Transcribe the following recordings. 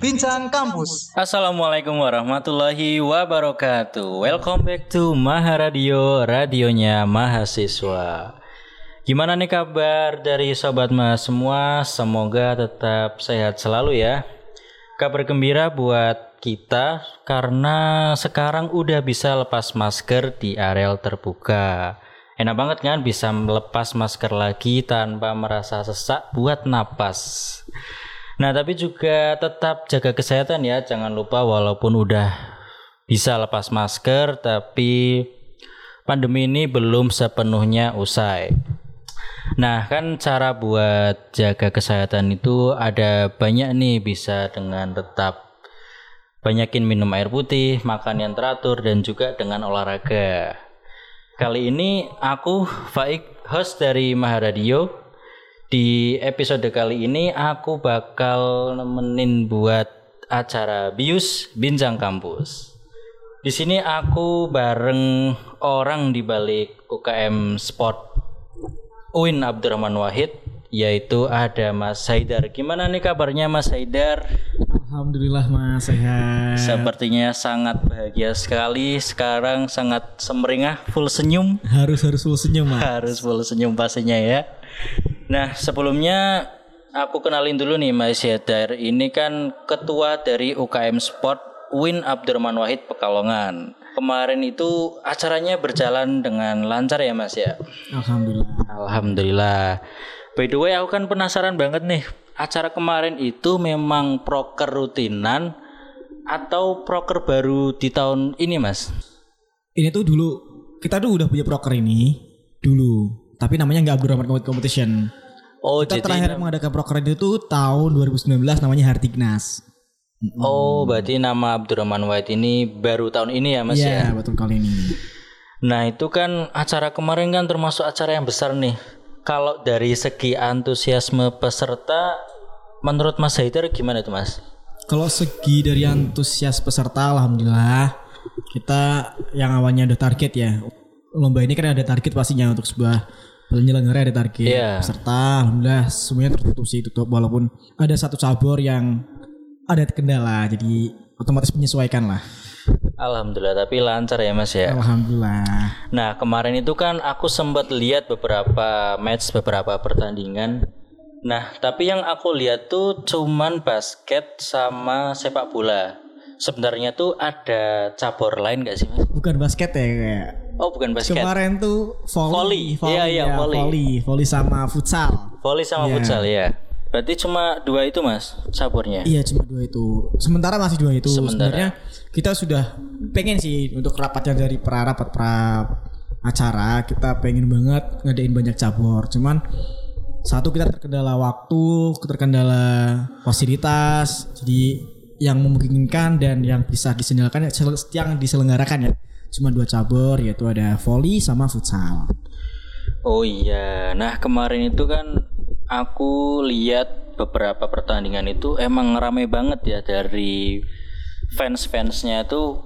Bincang Kampus. Assalamualaikum warahmatullahi wabarakatuh. Welcome back to Maha Radio, radionya mahasiswa. Gimana nih kabar dari sobat mas semua? Semoga tetap sehat selalu ya. Kabar gembira buat kita karena sekarang udah bisa lepas masker di areal terbuka. Enak banget kan bisa melepas masker lagi tanpa merasa sesak buat napas. Nah, tapi juga tetap jaga kesehatan ya. Jangan lupa walaupun udah bisa lepas masker tapi pandemi ini belum sepenuhnya usai. Nah, kan cara buat jaga kesehatan itu ada banyak nih bisa dengan tetap banyakin minum air putih, makan yang teratur dan juga dengan olahraga. Kali ini aku Faik host dari Maharadio di episode kali ini aku bakal nemenin buat acara Bius Bincang Kampus. Di sini aku bareng orang di balik UKM Sport UIN Abdurrahman Wahid yaitu ada Mas Haidar. Gimana nih kabarnya Mas Haidar? Alhamdulillah Mas sehat. Sepertinya sangat bahagia sekali sekarang sangat semeringah full senyum. Harus harus full senyum Mas. Harus full senyum pastinya ya. Nah, sebelumnya aku kenalin dulu nih Mas Yadar. Ini kan ketua dari UKM Sport Win Abdurrahman Wahid Pekalongan. Kemarin itu acaranya berjalan dengan lancar ya Mas ya? Alhamdulillah. Alhamdulillah. By the way, aku kan penasaran banget nih. Acara kemarin itu memang proker rutinan atau proker baru di tahun ini Mas? Ini tuh dulu kita tuh udah punya proker ini dulu, tapi namanya nggak Abdurrahman Competition. Oh, Kita jadi terakhir mengadakan proker itu tahun 2019 namanya Hartignas. Oh, berarti nama Abdurrahman Wahid ini baru tahun ini ya Mas ya? Iya betul kali ini. Nah itu kan acara kemarin kan termasuk acara yang besar nih. Kalau dari segi antusiasme peserta, menurut Mas Haidar gimana tuh Mas? Kalau segi dari antusias peserta, alhamdulillah kita yang awalnya ada target ya. Lomba ini kan ada target pastinya untuk sebuah penyelenggara ada target Iya. peserta. Alhamdulillah semuanya tertutup sih tutup walaupun ada satu cabur yang ada kendala jadi otomatis menyesuaikan lah. Alhamdulillah, tapi lancar ya Mas ya. Alhamdulillah. Nah kemarin itu kan aku sempat lihat beberapa match, beberapa pertandingan. Nah tapi yang aku lihat tuh cuman basket sama sepak bola. Sebenarnya tuh ada cabur lain gak sih Mas? Bukan basket ya kayak. Oh bukan basket, Kemarin tuh volley, Volley. Iya, iya, ya, volley. volley, volley sama futsal. volley sama Iya. futsal ya. Berarti cuma dua itu Mas caburnya? Iya cuma dua itu. Sementara masih dua itu. Sementara. Sebenarnya kita sudah pengen sih untuk rapat yang dari pra rapat pra acara kita pengen banget ngadain banyak cabur. Cuman satu kita terkendala waktu, terkendala fasilitas. Jadi yang memungkinkan dan yang bisa diselenggarakan yang diselenggarakan ya cuma dua cabur yaitu ada volley sama futsal. Oh iya, nah kemarin itu kan aku lihat beberapa pertandingan itu emang rame banget ya dari fans-fansnya itu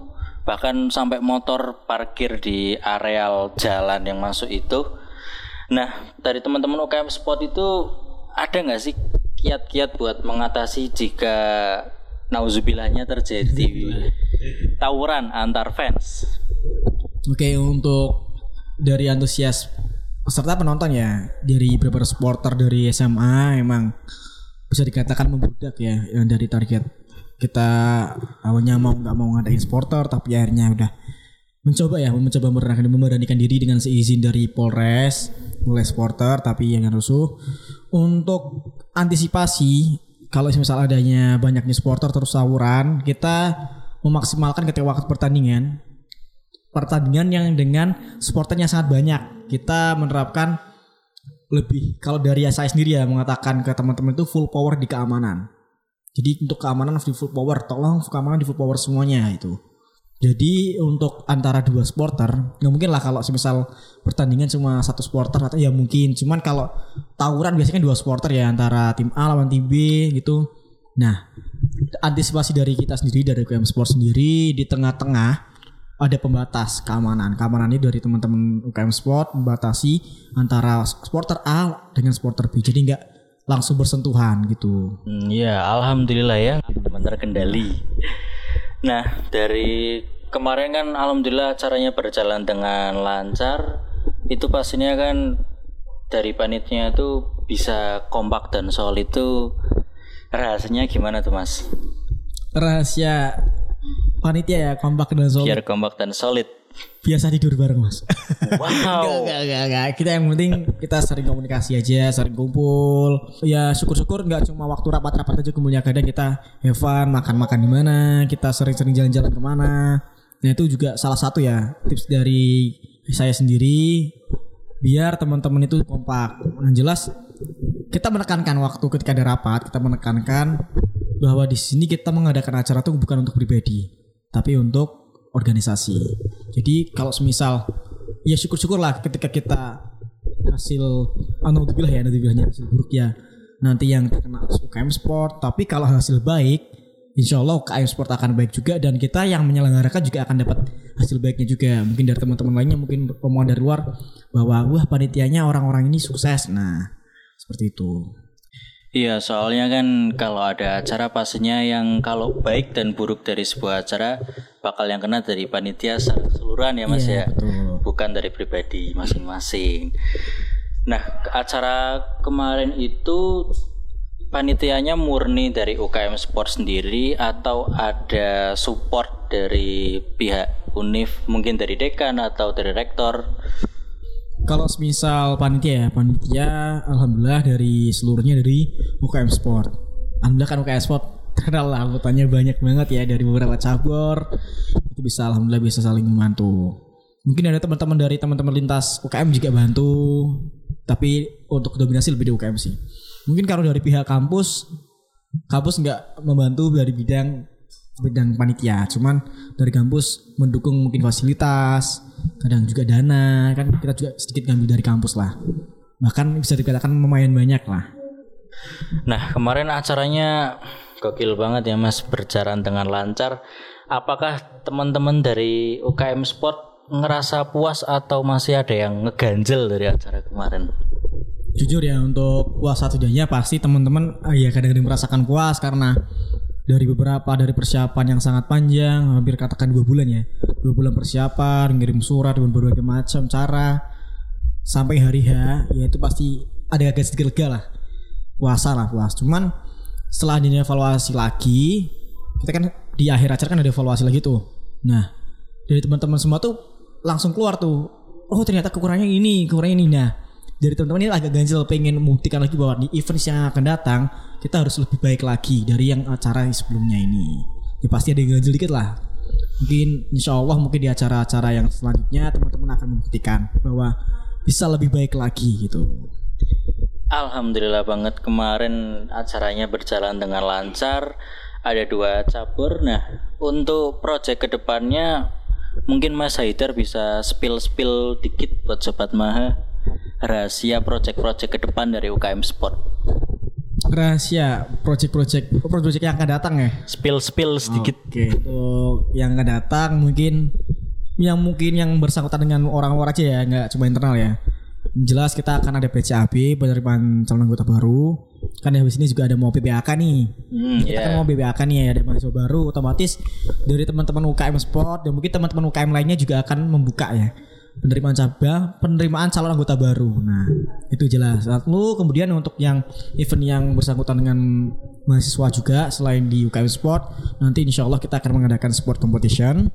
bahkan sampai motor parkir di areal jalan yang masuk itu. Nah dari teman-teman UKM Sport itu ada nggak sih kiat-kiat buat mengatasi jika nauzubillahnya terjadi tawuran antar fans? Oke untuk dari antusias peserta penonton ya dari beberapa supporter dari SMA emang bisa dikatakan membludak ya yang dari target kita awalnya mau nggak mau ngadain supporter tapi akhirnya udah mencoba ya mencoba memberanikan, memberanikan diri dengan seizin dari Polres Polres supporter tapi yang rusuh untuk antisipasi kalau misal adanya banyaknya supporter terus tawuran kita memaksimalkan ketika waktu pertandingan pertandingan yang dengan supporternya sangat banyak. Kita menerapkan lebih kalau dari saya sendiri ya mengatakan ke teman-teman itu full power di keamanan. Jadi untuk keamanan di full power, tolong keamanan di full power semuanya itu. Jadi untuk antara dua supporter, nggak mungkin lah kalau semisal pertandingan cuma satu supporter atau ya mungkin. Cuman kalau tawuran biasanya kan dua supporter ya antara tim A lawan tim B gitu. Nah, antisipasi dari kita sendiri dari UKM Sport sendiri di tengah-tengah ada pembatas keamanan. Keamanan ini dari teman-teman UKM Sport membatasi antara supporter A dengan supporter B. Jadi nggak langsung bersentuhan gitu. Hmm, ya, alhamdulillah ya, teman terkendali. Nah, dari kemarin kan alhamdulillah acaranya berjalan dengan lancar. Itu pastinya kan dari panitnya itu bisa kompak dan solid itu rahasianya gimana tuh Mas? Rahasia panitia ya kompak dan solid. Biar kompak dan solid. Biasa tidur bareng mas. Wow. Enggak, enggak, enggak. Kita yang penting kita sering komunikasi aja, sering kumpul. Ya syukur-syukur nggak cuma waktu rapat-rapat aja kumpulnya. Kadang kita have fun, makan-makan di mana, kita sering-sering jalan-jalan ke mana. Nah itu juga salah satu ya tips dari saya sendiri biar teman-teman itu kompak. Yang jelas kita menekankan waktu ketika ada rapat, kita menekankan bahwa di sini kita mengadakan acara itu bukan untuk pribadi, tapi untuk organisasi. Jadi kalau semisal ya syukur-syukurlah ketika kita hasil alhamdulillah ya alhamdulillahnya hasil buruk ya nanti yang terkena UKM Sport tapi kalau hasil baik Insya Allah UKM Sport akan baik juga dan kita yang menyelenggarakan juga akan dapat hasil baiknya juga mungkin dari teman-teman lainnya mungkin omongan dari luar bahwa wah panitianya orang-orang ini sukses nah seperti itu Iya, soalnya kan kalau ada acara pastinya yang kalau baik dan buruk dari sebuah acara bakal yang kena dari panitia secara keseluruhan ya Mas Iya, ya. betul. Bukan dari pribadi masing-masing. Nah, acara kemarin itu panitianya murni dari UKM Sport sendiri atau ada support dari pihak UNIF, mungkin dari dekan atau dari rektor? Kalau semisal panitia ya, panitia alhamdulillah dari seluruhnya dari UKM Sport. Alhamdulillah kan UKM Sport terkenal anggotanya banyak banget ya dari beberapa cabur. Itu bisa alhamdulillah bisa saling membantu. Mungkin ada teman-teman dari teman-teman lintas UKM juga bantu. Tapi untuk dominasi lebih di UKM sih. Mungkin kalau dari pihak kampus kampus nggak membantu dari bidang bidang panitia, cuman dari kampus mendukung mungkin fasilitas, kadang juga dana, kan kita juga sedikit ngambil dari kampus lah. Bahkan bisa dikatakan lumayan banyak lah. Nah, kemarin acaranya gokil banget ya Mas, berjalan dengan lancar. Apakah teman-teman dari UKM Sport ngerasa puas atau masih ada yang ngeganjel dari acara kemarin? Jujur ya untuk puas satu jadinya pasti teman-teman ah, ya kadang-kadang merasakan puas karena dari beberapa dari persiapan yang sangat panjang hampir katakan dua bulan ya. Dua bulan persiapan ngirim surat dengan berbagai macam cara sampai hari H ya itu pasti ada agak sedikit lega lah. Puasa lah puas. Cuman setelah dievaluasi lagi kita kan di akhir acara kan ada evaluasi lagi tuh. Nah dari teman-teman semua tuh langsung keluar tuh oh ternyata kekurangannya ini kekurangannya ini. Nah dari teman-teman ini agak ganjel pengen membuktikan lagi bahwa di event yang akan datang kita harus lebih baik lagi dari yang acara sebelumnya ini ya pasti ada yang ganjel dikit lah mungkin insya Allah mungkin di acara-acara yang selanjutnya teman-teman akan membuktikan bahwa bisa lebih baik lagi gitu Alhamdulillah banget kemarin acaranya berjalan dengan lancar. Ada dua cabur. Nah, untuk proyek ke depannya mungkin Mas Haidar bisa spill-spill dikit buat Sobat Maha rahasia proyek-proyek ke depan dari UKM Sport. rahasia project-project project yang akan datang ya Spill-spill sedikit. Oke, untuk yang akan datang mungkin yang mungkin yang bersangkutan dengan orang luar aja ya, nggak cuma internal ya. Jelas kita akan ada PCAB penerimaan calon anggota baru. Kan habis ini juga ada mau PPAK nih. Hmm, kita kan ya. mau PPAK nih ada mahasiswa baru otomatis dari teman-teman UKM Sport dan mungkin teman-teman UKM lainnya juga akan membuka ya penerimaan cabang, penerimaan calon anggota baru. Nah, itu jelas. Lalu kemudian untuk yang event yang bersangkutan dengan mahasiswa juga selain di UKM Sport, nanti insya Allah kita akan mengadakan sport competition.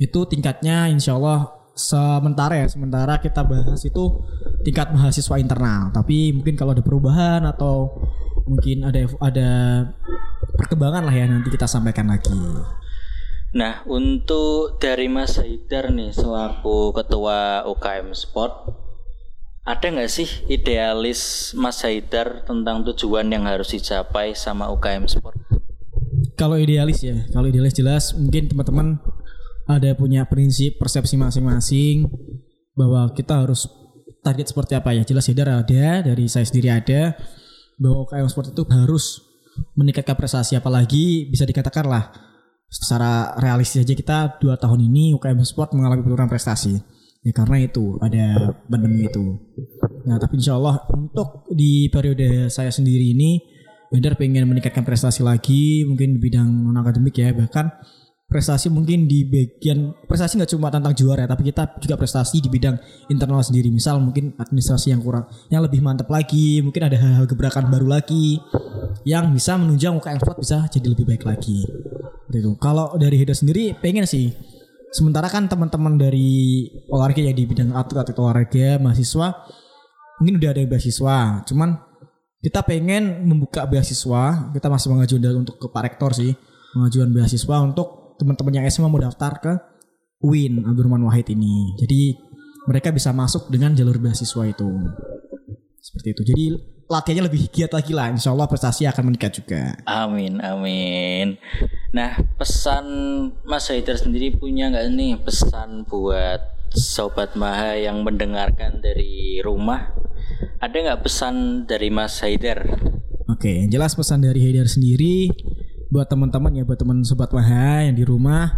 Itu tingkatnya insya Allah sementara ya, sementara kita bahas itu tingkat mahasiswa internal. Tapi mungkin kalau ada perubahan atau mungkin ada ada perkembangan lah ya nanti kita sampaikan lagi. Nah, untuk dari Mas Haidar nih selaku ketua UKM Sport, ada nggak sih idealis Mas Haidar tentang tujuan yang harus dicapai sama UKM Sport? Kalau idealis ya, kalau idealis jelas mungkin teman-teman ada punya prinsip persepsi masing-masing bahwa kita harus target seperti apa ya. Jelas Haidar ada, dari saya sendiri ada bahwa UKM Sport itu harus meningkatkan prestasi apalagi bisa dikatakan lah secara realistis aja kita dua tahun ini UKM Sport mengalami penurunan prestasi. Ya karena itu ada pandemi itu. Nah tapi insya Allah untuk di periode saya sendiri ini benar pengen meningkatkan prestasi lagi mungkin di bidang non akademik ya bahkan prestasi mungkin di bagian prestasi nggak cuma tentang juara ya, tapi kita juga prestasi di bidang internal sendiri. Misal mungkin administrasi yang kurang yang lebih mantap lagi mungkin ada hal-hal gebrakan baru lagi yang bisa menunjang UKM Sport bisa jadi lebih baik lagi Seperti itu. Kalau dari Hida sendiri pengen sih. Sementara kan teman-teman dari olahraga ya di bidang atlet atau olahraga mahasiswa mungkin udah ada beasiswa. Cuman kita pengen membuka beasiswa. Kita masih mengajukan untuk ke Pak Rektor sih. Mengajukan beasiswa untuk teman-teman yang SMA mau daftar ke UIN Abdurrahman Wahid ini. Jadi mereka bisa masuk dengan jalur beasiswa itu. Seperti itu. Jadi latihannya lebih giat lagi lah Insya Allah prestasi akan meningkat juga Amin, amin. Nah, pesan Mas Haidar sendiri punya nggak nih pesan buat sobat Maha yang mendengarkan dari rumah? Ada nggak pesan dari Mas Haidar? Oke, yang jelas pesan dari Haidar sendiri buat teman-teman ya, buat teman sobat Waha yang di rumah,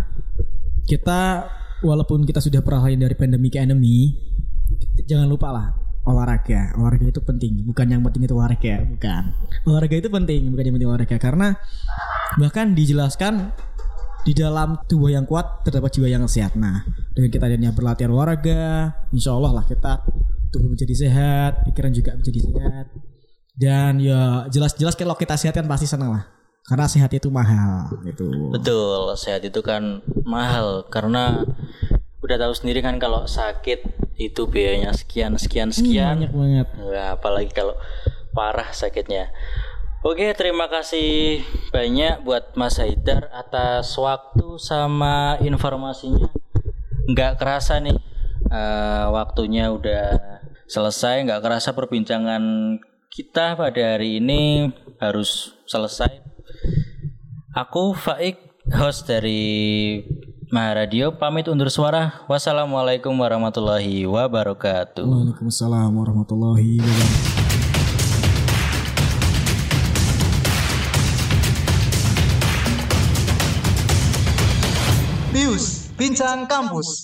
kita walaupun kita sudah peralihan dari pandemi ke endemi, jangan lupa lah olahraga. Olahraga itu penting, bukan yang penting itu olahraga, bukan. Olahraga itu penting, bukan yang penting olahraga karena bahkan dijelaskan di dalam tubuh yang kuat terdapat jiwa yang sehat. Nah, dengan kita adanya berlatihan olahraga, insya Allah lah kita tubuh menjadi sehat, pikiran juga menjadi sehat. Dan ya jelas-jelas kalau kita sehat kan pasti senang lah. Karena sehat itu mahal gitu. Betul, sehat itu kan mahal karena udah tahu sendiri kan kalau sakit itu biayanya sekian sekian sekian. Banyak banget. Nah, apalagi kalau parah sakitnya. Oke, terima kasih banyak buat Mas Haidar atas waktu sama informasinya. Nggak kerasa nih eh, waktunya udah selesai. Nggak kerasa perbincangan kita pada hari ini harus selesai. Aku Faik, host dari Maharadio, pamit undur suara. Wassalamualaikum warahmatullahi wabarakatuh. Waalaikumsalam warahmatullahi wabarakatuh. Pius, Bincang Kampus.